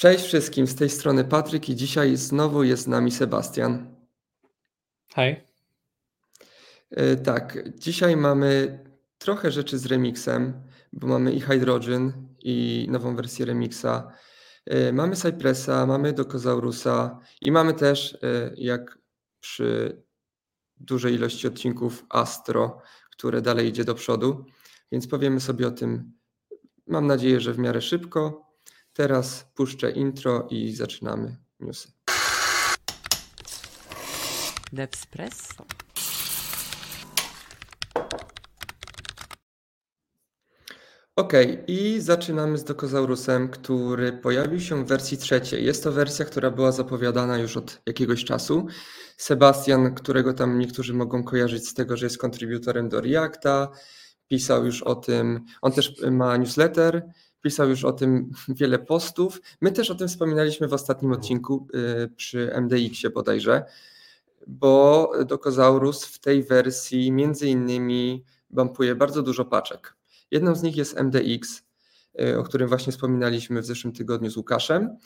Cześć wszystkim, z tej strony Patryk i dzisiaj znowu jest z nami Sebastian. Hej. E, tak, dzisiaj mamy trochę rzeczy z remixem, bo mamy i Hydrogen, i nową wersję remixa. E, mamy Cypressa, mamy Dokozaurusa i mamy też, e, jak przy dużej ilości odcinków, Astro, które dalej idzie do przodu. Więc powiemy sobie o tym, mam nadzieję, że w miarę szybko. Teraz puszczę intro i zaczynamy newsy. Devspresso. Ok, i zaczynamy z Dokozaurusem, który pojawił się w wersji trzeciej. Jest to wersja, która była zapowiadana już od jakiegoś czasu. Sebastian, którego tam niektórzy mogą kojarzyć z tego, że jest kontrybutorem do Reacta, pisał już o tym. On też ma newsletter, pisał już o tym wiele postów. My też o tym wspominaliśmy w ostatnim odcinku y, przy MDX-ie bodajże, bo Dokozaurus w tej wersji między innymi bumpuje bardzo dużo paczek. Jedną z nich jest MDX, y, o którym właśnie wspominaliśmy w zeszłym tygodniu z Łukaszem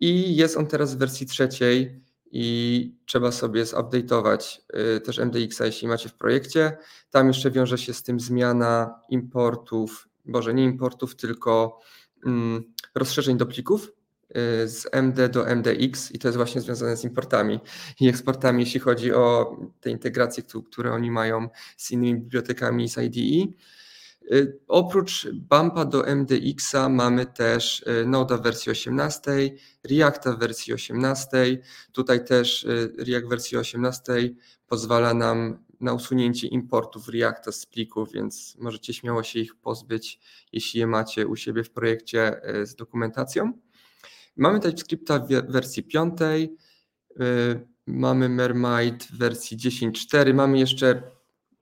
i jest on teraz w wersji trzeciej i trzeba sobie zupdate'ować y, też MDX-a, jeśli macie w projekcie. Tam jeszcze wiąże się z tym zmiana importów Boże, nie importów, tylko mm, rozszerzeń do plików y, z MD do MDX i to jest właśnie związane z importami i eksportami, jeśli chodzi o te integracje, które oni mają z innymi bibliotekami z IDE. Y, oprócz Bumpa do MDX-a mamy też y, Node w wersji 18, Reacta w wersji 18. Tutaj też React w wersji 18 pozwala nam na usunięcie importów Reacta z plików, więc możecie śmiało się ich pozbyć, jeśli je macie u siebie w projekcie e, z dokumentacją. Mamy TypeScripta w wersji 5, e, mamy Mermaid w wersji 10.4, mamy jeszcze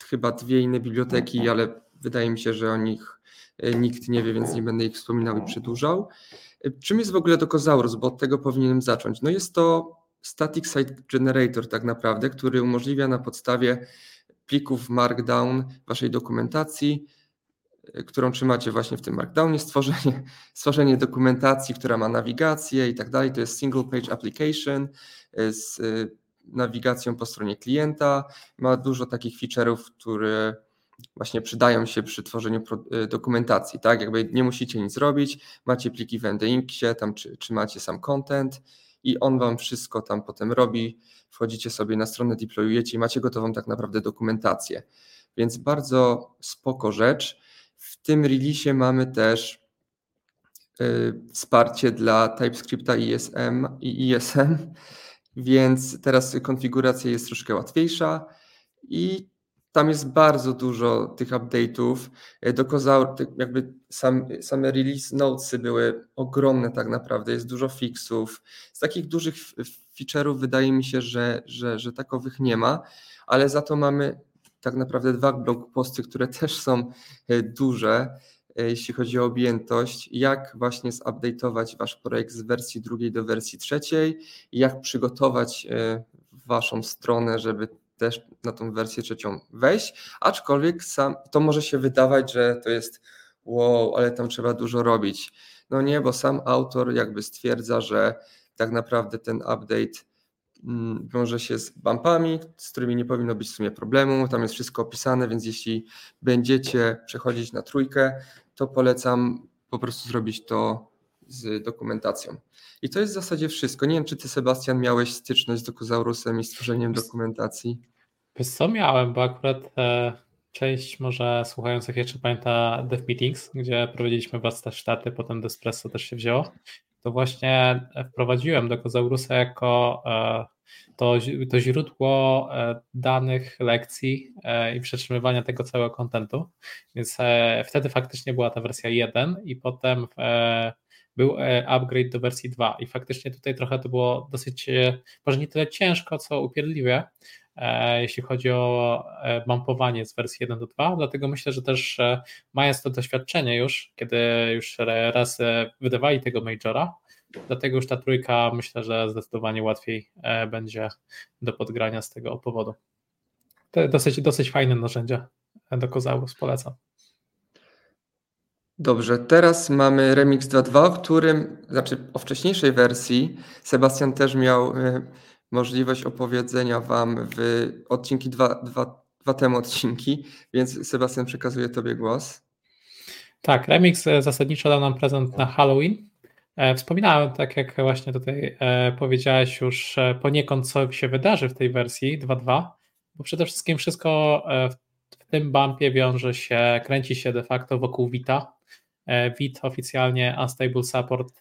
chyba dwie inne biblioteki, ale wydaje mi się, że o nich e, nikt nie wie, więc nie będę ich wspominał i przedłużał. Czym jest w ogóle Dokozaurus, bo od tego powinienem zacząć? No jest to Static Site Generator tak naprawdę, który umożliwia na podstawie plików Markdown waszej dokumentacji, y, którą trzymacie właśnie w tym Markdownie, stworzenie, stworzenie dokumentacji, która ma nawigację i tak dalej. To jest single page application y, z y, nawigacją po stronie klienta. Ma dużo takich feature'ów, które właśnie przydają się przy tworzeniu dokumentacji, tak? Jakby nie musicie nic robić, macie pliki w NDX-ie, tam czy, czy macie sam content, i on wam wszystko tam potem robi. Wchodzicie sobie na stronę, deployujecie i macie gotową tak naprawdę dokumentację. Więc bardzo spoko rzecz. W tym release mamy też yy, wsparcie dla TypeScripta ISM i ISM, więc teraz konfiguracja jest troszkę łatwiejsza i tam jest bardzo dużo tych update'ów. E, do Kozaur, jakby sam, same release notesy były ogromne tak naprawdę, jest dużo fixów. Z takich dużych feature'ów wydaje mi się, że, że, że takowych nie ma, ale za to mamy tak naprawdę dwa blog posty, które też są e, duże, e, jeśli chodzi o objętość, jak właśnie zupdate'ować wasz projekt z wersji drugiej do wersji trzeciej jak przygotować waszą stronę, żeby też na tą wersję trzecią wejść, aczkolwiek sam, to może się wydawać, że to jest wow, ale tam trzeba dużo robić. No nie, bo sam autor jakby stwierdza, że tak naprawdę ten update mm, wiąże się z bumpami, z którymi nie powinno być w sumie problemu. Tam jest wszystko opisane, więc jeśli będziecie przechodzić na trójkę, to polecam po prostu zrobić to z dokumentacją. I to jest w zasadzie wszystko. Nie wiem, czy ty, Sebastian, miałeś styczność z Dokozaurusem i stworzeniem dokumentacji. Wiesz co, miałem, bo akurat e, część może słuchających jeszcze pamięta Dev Meetings, gdzie prowadziliśmy warsztaty, potem Despresso też się wzięło. To właśnie wprowadziłem Dokozaurusa jako e, to, to źródło e, danych lekcji e, i przetrzymywania tego całego kontentu. Więc e, wtedy faktycznie była ta wersja 1 i potem e, był e, upgrade do wersji 2 i faktycznie tutaj trochę to było dosyć, e, może nie tyle ciężko, co upierdliwe, e, jeśli chodzi o bumpowanie z wersji 1 do 2, dlatego myślę, że też mając to doświadczenie już, kiedy już raz wydawali tego majora, dlatego już ta trójka myślę, że zdecydowanie łatwiej będzie do podgrania z tego powodu. To dosyć, dosyć fajne narzędzie do Kozaurus, polecam. Dobrze, teraz mamy Remix 2.2, o którym, znaczy o wcześniejszej wersji Sebastian też miał y, możliwość opowiedzenia Wam w odcinki dwa, dwa, dwa temu odcinki, więc Sebastian przekazuje Tobie głos. Tak, Remix e, zasadniczo dał nam prezent na Halloween. E, wspominałem, tak jak właśnie tutaj e, powiedziałeś już poniekąd, co się wydarzy w tej wersji 2.2, bo przede wszystkim wszystko w tym bumpie wiąże się, kręci się de facto wokół Vita. Vit oficjalnie Unstable Support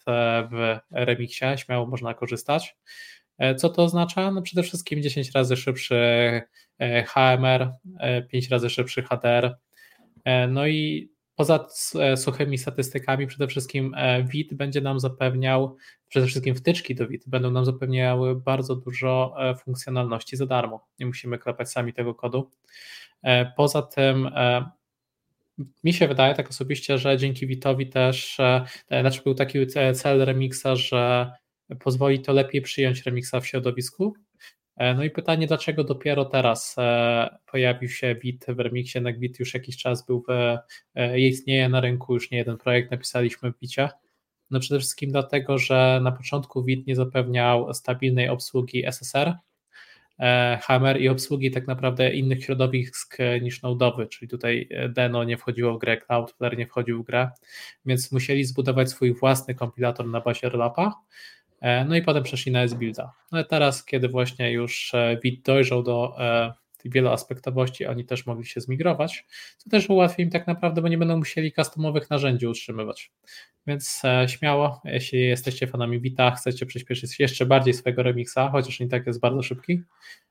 w Remixie, śmiało można korzystać. Co to oznacza? No przede wszystkim 10 razy szybszy HMR, 5 razy szybszy HDR. No i poza e, suchymi statystykami, przede wszystkim WIT e, będzie nam zapewniał, przede wszystkim wtyczki do WIT będą nam zapewniały bardzo dużo e, funkcjonalności za darmo. Nie musimy klepać sami tego kodu. Poza tym mi się wydaje tak osobiście, że dzięki Witowi też, znaczy był taki cel remixa, że pozwoli to lepiej przyjąć remixa w środowisku, E, no i pytanie, dlaczego dopiero teraz e, pojawił się WIT w remixie, jednak WIT już jakiś czas był, w, e, istnieje na rynku, już nie jeden projekt napisaliśmy w WITie. No przede wszystkim dlatego, że na początku WIT nie zapewniał stabilnej obsługi SSR, Hammer i obsługi tak naprawdę innych środowisk niż Node'owy, czyli tutaj Deno nie wchodziło w grę, Cloudflare nie wchodził w grę, więc musieli zbudować swój własny kompilator na bazie Rolapa, E, no i potem przeszli na S-Builda. No teraz, kiedy właśnie już Wit e, dojrzał do e, tej wieloaspektowości, oni też mogli się zmigrować, co też ułatwi im tak naprawdę, bo nie będą musieli customowych narzędzi utrzymywać. Więc śmiało, jeśli jesteście fanami Vita, chcecie przyspieszyć jeszcze bardziej swojego remixa, chociaż nie tak jest bardzo szybki,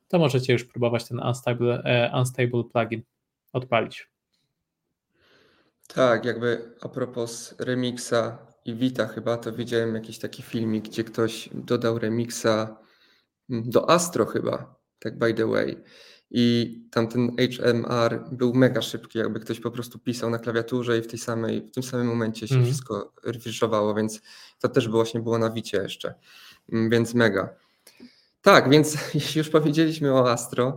to możecie już próbować ten unstable, unstable plugin odpalić. Tak, jakby a propos remixa, i Vita chyba, to widziałem jakiś taki filmik, gdzie ktoś dodał remixa mm, do Astro chyba, tak by the way. I tamten HMR był mega szybki, jakby ktoś po prostu pisał na klawiaturze i w tej samej, w tym samym momencie się mm. wszystko refreshowało, więc to też było, właśnie było na Wicie jeszcze, mm, więc mega. Tak, więc jeśli już powiedzieliśmy o Astro,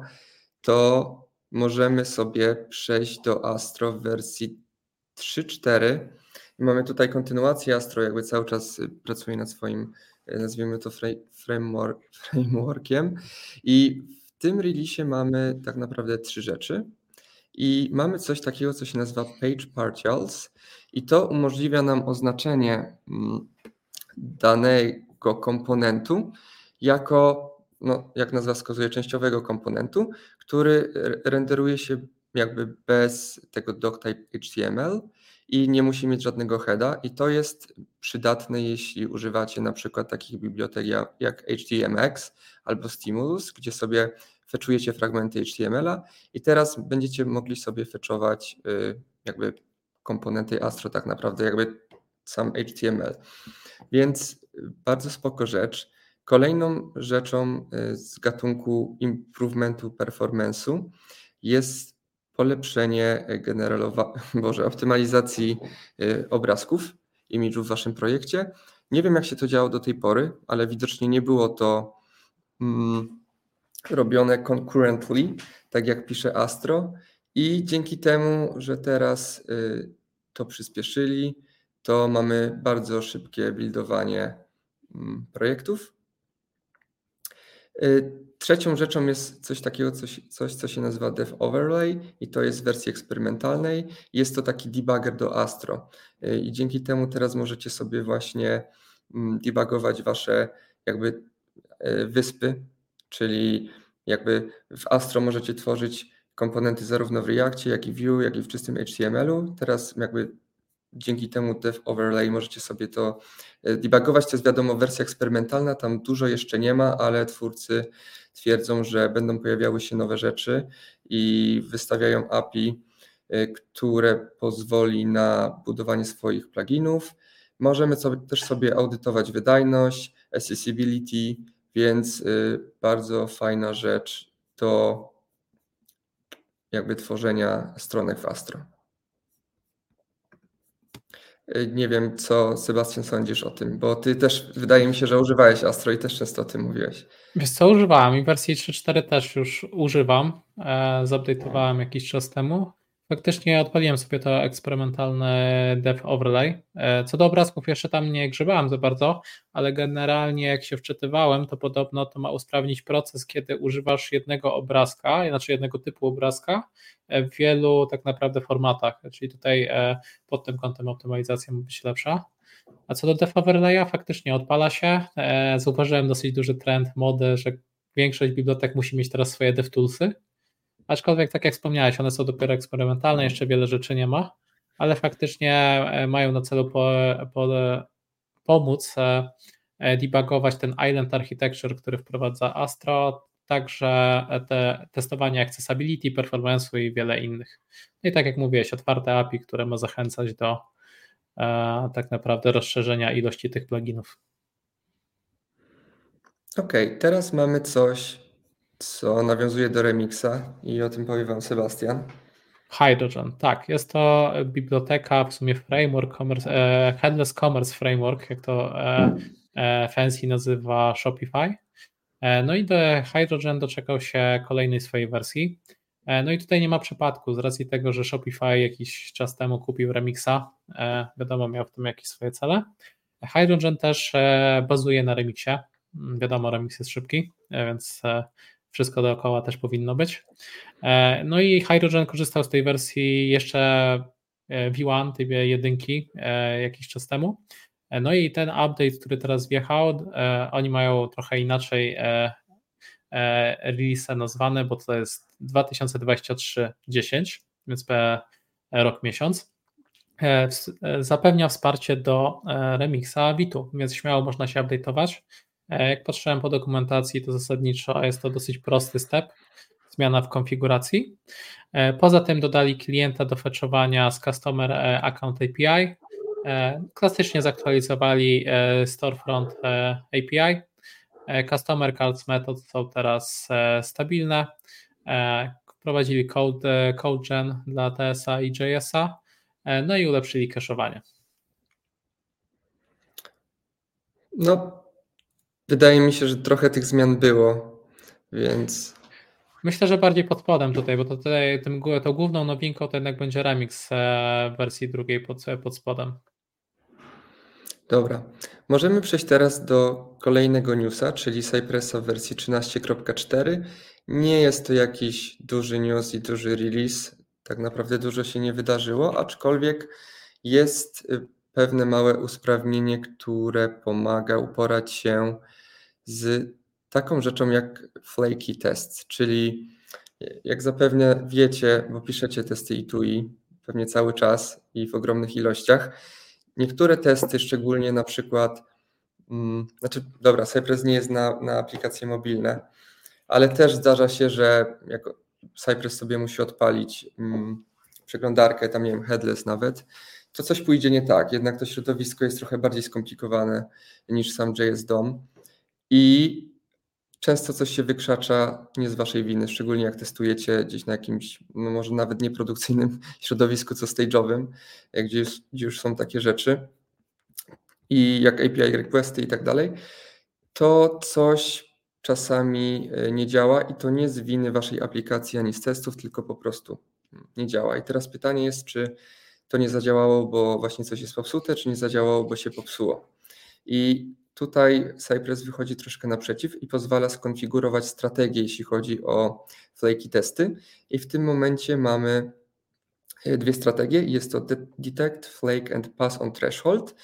to możemy sobie przejść do Astro w wersji 3.4 Mamy tutaj kontynuację Astro, jakby cały czas y, pracuje nad swoim, y, nazwijmy to framework, frameworkiem i tym release mamy tak naprawdę trzy rzeczy. I mamy coś takiego, co się nazywa Page Partials i to umożliwia nam oznaczenie mm, danego komponentu jako, no, jak nazwa wskazuje, częściowego komponentu, który renderuje się jakby bez tego doctype HTML i nie musi mieć żadnego heada i to jest przydatne, jeśli używacie na przykład takich bibliotek jak HTMX albo Stimulus, gdzie sobie fetchujecie fragmenty HTML-a i teraz będziecie mogli sobie fetchować y, jakby komponenty Astro tak naprawdę, jakby sam HTML. Więc y, bardzo spoko rzecz. Kolejną rzeczą y, z gatunku improvementu performance'u jest polepszenie generalowa, Boże, optymalizacji obrazków, imidżu w waszym projekcie. Nie wiem, jak się to działo do tej pory, ale widocznie nie było to mm, robione concurrently, tak jak pisze Astro. I dzięki temu, że teraz y, to przyspieszyli, to mamy bardzo szybkie buildowanie mm, projektów. Y, Trzecią rzeczą jest coś takiego, coś, coś, co się nazywa Dev Overlay i to jest w wersji eksperymentalnej. Jest to taki debugger do Astro y, i dzięki temu teraz możecie sobie właśnie mm, debugować wasze jakby wyspy, czyli jakby w Astro możecie tworzyć komponenty zarówno w Reactie, jak i Vue, jak i w czystym HTML-u. Teraz jakby dzięki temu dev overlay możecie sobie to e, debugować. To jest wiadomo wersja eksperymentalna, tam dużo jeszcze nie ma, ale twórcy twierdzą, że będą pojawiały się nowe rzeczy i wystawiają API, e, które pozwoli na budowanie swoich pluginów. Możemy sobie, też sobie audytować wydajność, accessibility, więc e, bardzo fajna rzecz do jakby tworzenia stronek w Astro. Y, nie wiem, co Sebastian sądzisz o tym, bo ty też, wydaje mi się, że używałeś Astro i też często o tym mówiłeś. Wiesz co, używałem i wersji 3.4 też już używam. E, jakiś czas temu. Faktycznie odpaliłem sobie to eksperymentalne dev overlay. E, co do obrazków jeszcze tam nie grzebałem za bardzo, ale generalnie jak się wczytywałem, to podobno to ma usprawnić proces, kiedy używasz jednego obrazka, znaczy jednego typu obrazka w wielu tak naprawdę formatach, czyli tutaj e, pod tym kątem optymalizacja ma być lepsza. A co do dev overlaya, faktycznie odpala się. E, zauważyłem dosyć duży trend mody, że większość bibliotek musi mieć teraz swoje DevToolsy, Aczkolwiek, tak jak wspomniałeś, one są dopiero eksperymentalne, jeszcze wiele rzeczy nie ma, ale faktycznie e, mają na celu po, po, pomóc e, e, debugować ten island architecture, który wprowadza Astro, także te testowanie accessibility, performance'u i wiele innych. No I tak jak mówiłeś, otwarte API, które ma zachęcać do e, tak naprawdę rozszerzenia ilości tych pluginów. Okej, okay, teraz mamy coś, co nawiązuje do remixa i o tym powie Wam Sebastian. Hydrogen, tak. Jest to biblioteka, w sumie framework, commerce, e, headless commerce framework, jak to e, e, fancy nazywa Shopify. E, no i do Hydrogen doczekał się kolejnej swojej wersji. E, no i tutaj nie ma przypadku, z racji tego, że Shopify jakiś czas temu kupił Remixa, e, wiadomo, miał w tym jakieś swoje cele. Hydrogen też bazuje na Remixie. Wiadomo, Remix jest szybki, więc wszystko dookoła też powinno być. E, no i Hydrogen korzystał z tej wersji jeszcze e, V1, tej jedynki e, jakiś czas temu. No i ten update, który teraz wjechał, oni mają trochę inaczej release nazwane, bo to jest 2023-10, więc rok miesiąc. Zapewnia wsparcie do remixa Vitu, więc śmiało można się update'ować. E, jak patrzyłem po dokumentacji, to zasadniczo jest to dosyć prosty step, zmiana w konfiguracji. E, poza tym dodali klienta do fetchowania z Customer e, Account API. Klasycznie zaktualizowali Storefront API. Customer Cards Method są teraz stabilne. Wprowadzili code, CodeGen dla TSA i JSA, no i ulepszyli cache'owanie. No, Wydaje mi się, że trochę tych zmian było, więc. Myślę, że bardziej pod spodem tutaj, bo to tutaj tym, tą główną nowinką to jednak będzie remix e, w wersji drugiej pod, pod spodem. Dobra. Możemy przejść teraz do kolejnego newsa, czyli Cypressa w wersji 13.4. Nie jest to jakiś duży news i duży release. Tak naprawdę dużo się nie wydarzyło, aczkolwiek jest y, pewne małe usprawnienie, które pomaga uporać się z taką rzeczą jak flaky test, czyli jak zapewne wiecie, bo piszecie testy i tu i pewnie cały czas i w ogromnych ilościach, niektóre testy, szczególnie na przykład, hmm, znaczy dobra, Cypress nie jest na, na aplikacje mobilne, ale też zdarza się, że jak Cypress sobie musi odpalić hmm, przeglądarkę, tam nie wiem, headless nawet, to coś pójdzie nie tak. Jednak to środowisko jest trochę bardziej skomplikowane niż sam JS DOM i często coś się wykrzacza nie z waszej winy, szczególnie jak testujecie gdzieś na jakimś, no może nawet nieprodukcyjnym środowisku, co stage'owym, gdzie już, gdzie już są takie rzeczy i jak API requesty i tak dalej, to coś czasami e, nie działa i to nie z winy waszej aplikacji ani z testów, tylko po prostu nie działa. I teraz pytanie jest, czy to nie zadziałało, bo właśnie coś jest popsute, czy nie zadziałało, bo się popsuło. I tutaj Cypress wychodzi troszkę naprzeciw i pozwala skonfigurować strategię, jeśli chodzi o flaky testy. I w tym momencie mamy e, dwie strategie. Jest to Detect, Flake and Pass on Threshold,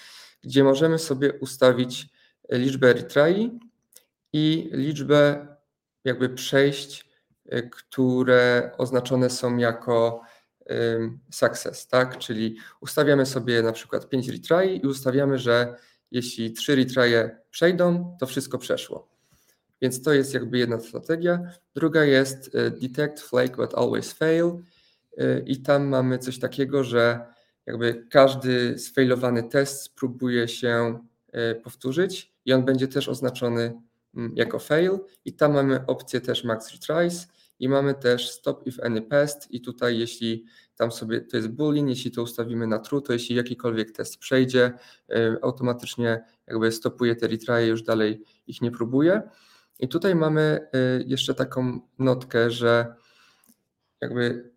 gdzie możemy sobie ustawić liczbę retry i liczbę jakby przejść, e, które oznaczone są jako success, tak? Czyli ustawiamy sobie na przykład 5 retry i ustawiamy, że jeśli 3 retry'e przejdą, to wszystko przeszło. Więc to jest jakby jedna strategia. Druga jest y, detect flake but always fail y, i tam mamy coś takiego, że jakby każdy sfailowany test spróbuje się y, powtórzyć i on będzie też oznaczony mm, jako fail i tam mamy opcję też max retries i mamy też stop if any passed i tutaj jeśli tam sobie to jest boolean, jeśli to ustawimy na true, to jeśli jakikolwiek test przejdzie, automatycznie jakby stopuje te retry, już dalej ich nie próbuje. I tutaj mamy y, jeszcze taką notkę, że jakby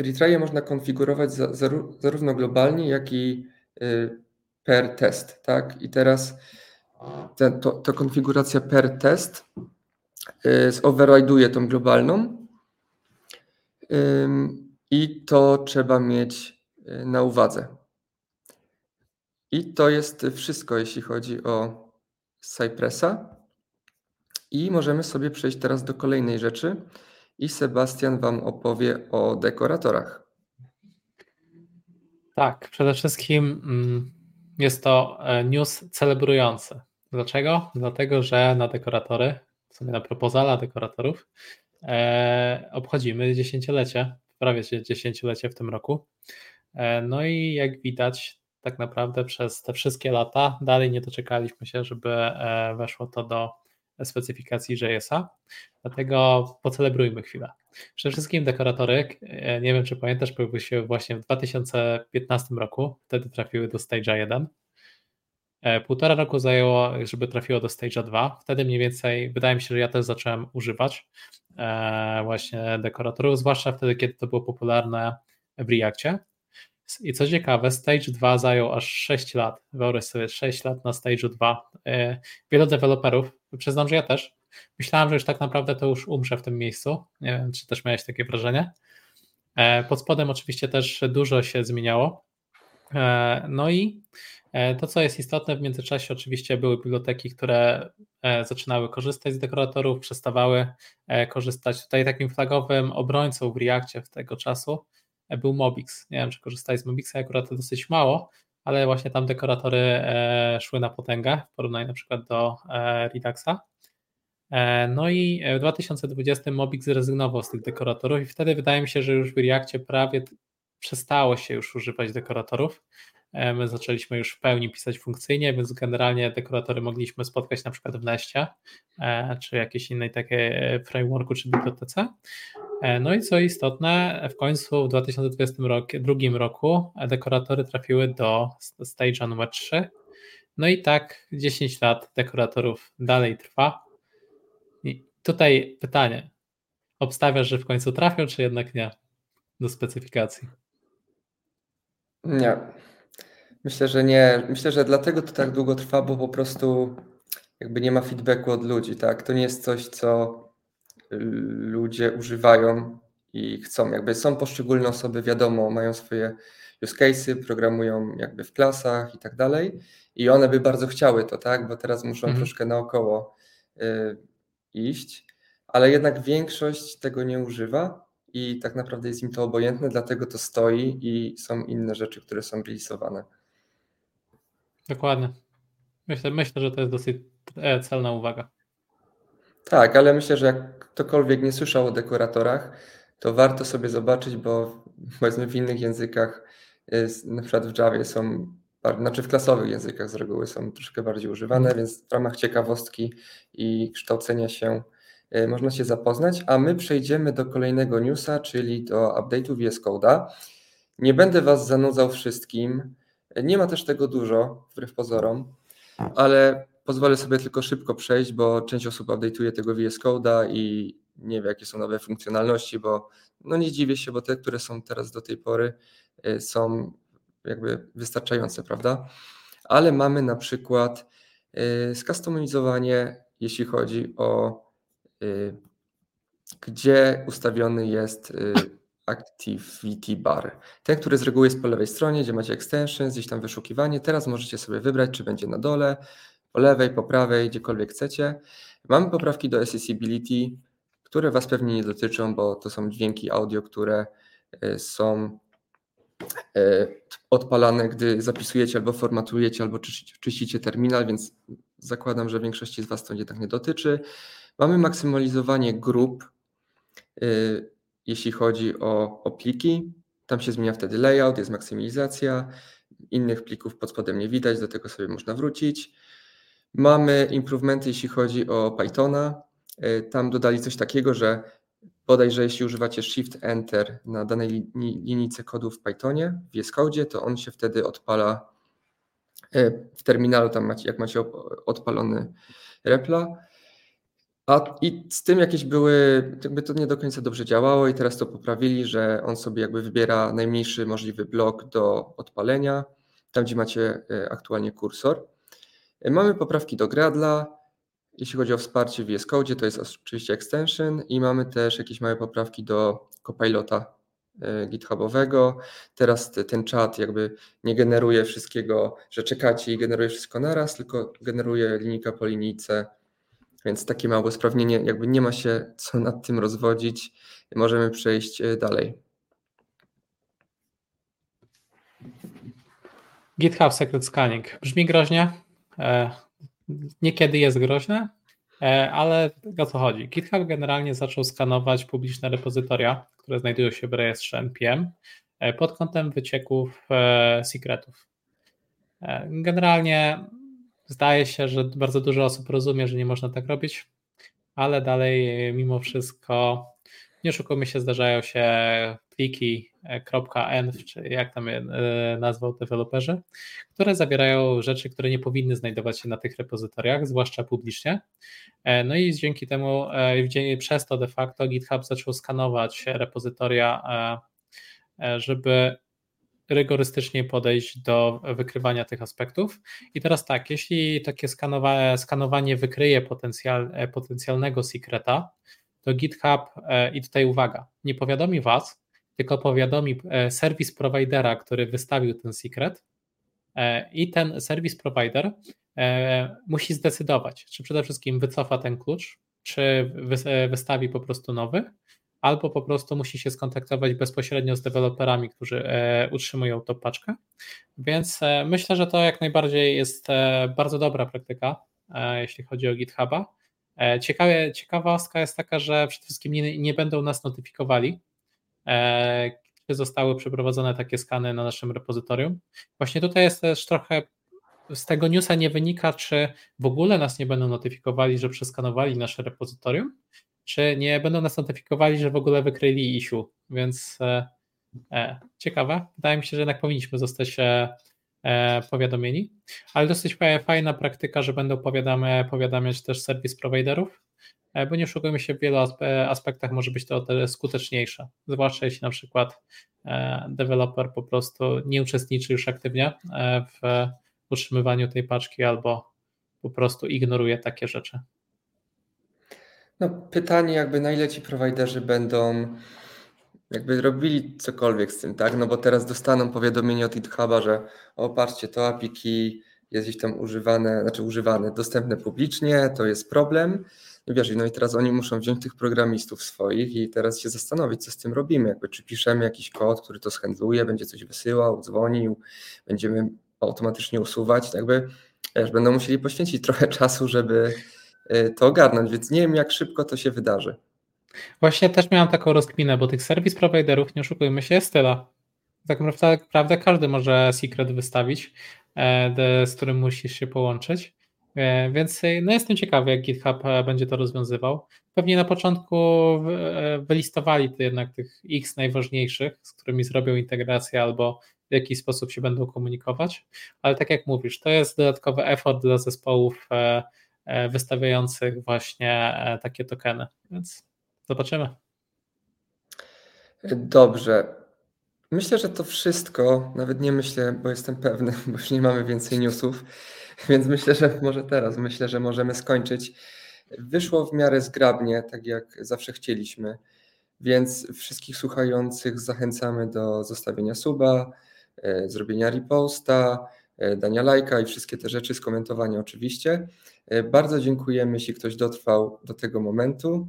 retry'e można konfigurować zarówno globalnie, jak i per test, tak? I teraz ta, to, ta konfiguracja per test zoverride'uje tą globalną i to trzeba mieć na uwadze. I to jest wszystko, jeśli chodzi o Cypressa. I możemy sobie przejść teraz do kolejnej rzeczy i Sebastian Wam opowie o dekoratorach. Tak, przede wszystkim mm, jest to e, news celebrujący. Dlaczego? Dlatego, że na dekoratory, w sumie na propozala dekoratorów, e, obchodzimy dziesięciolecie, prawie dziesięciolecie w tym roku. E, no i jak widać, tak naprawdę przez te wszystkie lata dalej nie doczekaliśmy się, żeby e, weszło to do specyfikacji JS-a, dlatego pocelebrujmy chwilę. Przede wszystkim dekoratory, e, nie wiem czy pamiętasz, pojawiły się właśnie w 2015 roku, wtedy trafiły do Stage'a 1. E, półtora roku zajęło, żeby trafiło do Stage'a 2. Wtedy mniej więcej, wydaje mi się, że ja też zacząłem używać właśnie dekoratorów, zwłaszcza wtedy, kiedy to było popularne w Reactie. I co ciekawe, Stage 2 zajął aż 6 lat. Wyobraź sobie 6 lat na Stage 2. E, wielu deweloperów, przyznam, że ja też, myślałem, że już tak naprawdę to już umrze w tym miejscu. Nie wiem, czy też miałeś takie wrażenie. E, pod spodem oczywiście też dużo się zmieniało. E, no i to, co jest istotne w międzyczasie, oczywiście były biblioteki, które zaczynały korzystać z dekoratorów, przestawały korzystać. Tutaj takim flagowym obrońcą w Reakcie w tego czasu był Mobix. Nie wiem, czy korzystali z Mobixa, akurat to dosyć mało, ale właśnie tam dekoratory e, szły na potęgę w porównaniu na przykład do e, Reduxa. E, no i w 2020 Mobix zrezygnował z tych dekoratorów i wtedy wydaje mi się, że już w Reakcie prawie przestało się już używać dekoratorów. My zaczęliśmy już w pełni pisać funkcyjnie, więc generalnie dekoratory mogliśmy spotkać na przykład w Nestie czy jakiejś innej takiej frameworku czy bibliotece. E, no i co istotne, w końcu w 2022 roku dekoratory trafiły do stage'a numer 3. No i tak 10 lat dekoratorów dalej trwa. I tutaj pytanie. Obstawiasz, że w końcu trafią, czy jednak nie do specyfikacji? Nie. Myślę, że nie. Myślę, że dlatego to tak długo trwa, bo po prostu jakby nie ma feedbacku od ludzi, tak? To nie jest coś, co ludzie używają i chcą. Jakby są poszczególne osoby, wiadomo, mają swoje use cases, programują jakby w klasach i tak dalej. I one by bardzo chciały to, tak? Bo teraz muszą mhm. troszkę naokoło y, iść, ale jednak większość tego nie używa i tak naprawdę jest im to obojętne, dlatego to stoi i są inne rzeczy, które są releasowane. Dokładnie. Myślę, myślę, że to jest dosyć e, celna uwaga. Tak, ale myślę, że jak ktokolwiek nie słyszał o dekoratorach, to warto sobie zobaczyć, bo powiedzmy w innych językach, na przykład w Javie są, znaczy w klasowych językach z reguły są troszkę bardziej używane, więc w ramach ciekawostki i kształcenia się można się zapoznać, a my przejdziemy do kolejnego newsa, czyli do update'u VS Code'a. Nie będę Was zanudzał wszystkim, nie ma też tego dużo, wbrew pozorom, ale pozwolę sobie tylko szybko przejść, bo część osób update'uje tego VS Code'a i nie wie, jakie są nowe funkcjonalności, bo no nie dziwię się, bo te, które są teraz do tej pory y, są jakby wystarczające, prawda? Ale mamy na przykład y, skustomizowanie, jeśli chodzi o gdzie ustawiony jest Activity Bar. Ten, który z reguły jest po lewej stronie, gdzie macie extensions, gdzieś tam wyszukiwanie. Teraz możecie sobie wybrać, czy będzie na dole, po lewej, po prawej, gdziekolwiek chcecie. Mamy poprawki do accessibility, które Was pewnie nie dotyczą, bo to są dźwięki audio, które e, są odpalane, gdy zapisujecie albo formatujecie, albo czyścicie terminal, więc zakładam, że większości z Was to jednak nie dotyczy. Mamy maksymalizowanie grup, e, jeśli chodzi o, o pliki. Tam się zmienia wtedy layout, jest maksymalizacja. Innych plików pod spodem nie widać, do tego sobie można wrócić. Mamy improvementy, jeśli chodzi o Pythona. E, tam dodali coś takiego, że bodajże jeśli używacie Shift Enter na danej linijce kodu w Pythonie, w VS Code, to on się wtedy odpala e, w terminalu, tam macie, jak macie odpalony repla. A i z tym jakieś były, jakby to nie do końca dobrze działało i teraz to poprawili, że on sobie jakby wybiera najmniejszy możliwy blok do odpalenia, tam gdzie macie e, aktualnie kursor. E, mamy poprawki do Gradla, jeśli chodzi o wsparcie w VS Code, to jest oczywiście extension i mamy też jakieś małe poprawki do Copilota e, GitHubowego. Teraz ten czat jakby nie generuje wszystkiego, że czekacie i generuje wszystko naraz, tylko generuje linijka po linijce więc takie małe usprawnienie, jakby nie ma się co nad tym rozwodzić. Możemy przejść e, dalej. GitHub Secret Scanning. Brzmi groźnie. E, niekiedy jest groźne, e, ale o co chodzi? GitHub generalnie zaczął skanować publiczne repozytoria, które znajdują się w rejestrze NPM pod kątem wycieków secretów. Generalnie Zdaje się, że bardzo dużo osób rozumie, że nie można tak robić, ale dalej e, mimo wszystko nie oszukujmy się, zdarzają się pliki .env, czy jak tam je e, nazwał deweloperzy, które zawierają rzeczy, które nie powinny znajdować się na tych repozytoriach, zwłaszcza publicznie. E, no i dzięki temu, przez to de facto GitHub zaczął skanować repozytoria, żeby rygorystycznie podejść do wykrywania tych aspektów. I teraz tak, jeśli takie skanowa skanowanie wykryje potencjal, e, potencjalnego secreta, to GitHub, e, i tutaj uwaga, nie powiadomi Was, tylko powiadomi e, serwis providera, który wystawił ten secret, i ten serwis provider musi zdecydować, czy przede wszystkim wycofa ten klucz, czy wystawi po prostu nowy, albo po prostu musi się skontaktować bezpośrednio z deweloperami, którzy e, utrzymują tą paczkę. Więc e, myślę, że to jak najbardziej jest e, bardzo dobra praktyka, jeśli chodzi o GitHuba. Ciekawe, ciekawostka jest taka, że przede wszystkim nie, nie będą nas notyfikowali, czy zostały przeprowadzone takie skany na naszym repozytorium. Właśnie tutaj jest też trochę z tego newsa nie wynika, czy w ogóle nas nie będą notyfikowali, że przeskanowali nasze repozytorium, czy nie będą nas notyfikowali, że w ogóle wykryli issue, więc e, e, ciekawe. Wydaje mi się, że jednak powinniśmy zostać e, e powiadomieni, ale dosyć fajna praktyka, że będą powiadamiać też serwis providerów, e, bo nie oszukujmy się, w wielu aspektach może być to skuteczniejsze, zwłaszcza jeśli na przykład e, deweloper po prostu nie uczestniczy już aktywnie w utrzymywaniu tej paczki albo po prostu ignoruje takie rzeczy. No, pytanie jakby na ile ci prowajderzy będą jakby robili cokolwiek z tym, tak? No bo teraz dostaną powiadomienie od GitHuba, że o to API key jest gdzieś tam używane, znaczy używane, dostępne publicznie, to jest problem. No wiesz, no i teraz oni muszą wziąć tych programistów swoich i teraz się zastanowić, co z tym robimy. Jakby, czy piszemy jakiś kod, który to shandluje, będzie coś wysyłał, dzwonił, będziemy automatycznie usuwać. Jakby, wiesz, będą musieli poświęcić trochę czasu, żeby, to ogarnąć, więc nie wiem, jak szybko to się wydarzy. Właśnie też miałem taką rozkminę, bo tych serwis providerów, nie oszukujmy się, jest tyle. Tak naprawdę każdy może secret wystawić, e, z którym musisz się połączyć. E, więc e, no jestem ciekawy, jak GitHub będzie to rozwiązywał. Pewnie na początku wylistowali to jednak tych X najważniejszych, z którymi zrobią integrację albo w jakiś sposób się będą komunikować, ale tak jak mówisz, to jest dodatkowy effort dla zespołów wystawiających właśnie e, takie tokeny. Więc zobaczymy. Dobrze. Myślę, że to wszystko, nawet nie myślę, bo jestem pewny, bo już nie mamy więcej newsów, więc myślę, że może teraz, myślę, że możemy skończyć. Wyszło w miarę zgrabnie, tak jak zawsze chcieliśmy, więc wszystkich słuchających zachęcamy do zostawienia suba, e, zrobienia reposta, dania lajka i wszystkie te rzeczy, skomentowania oczywiście. E, bardzo dziękujemy, jeśli ktoś dotrwał do tego momentu.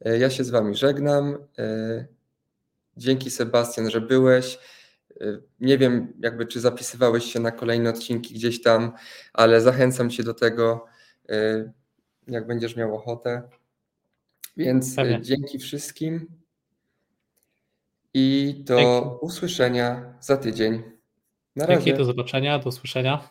E, ja się z Wami żegnam. E, dzięki Sebastian, że byłeś. Nie wiem, jakby czy zapisywałeś się na kolejne odcinki gdzieś tam, ale zachęcam Cię do tego, jak będziesz miał ochotę. Więc Pewnie. dzięki wszystkim i do dzięki. usłyszenia za tydzień. Na razie. Dzięki, do zobaczenia, do usłyszenia.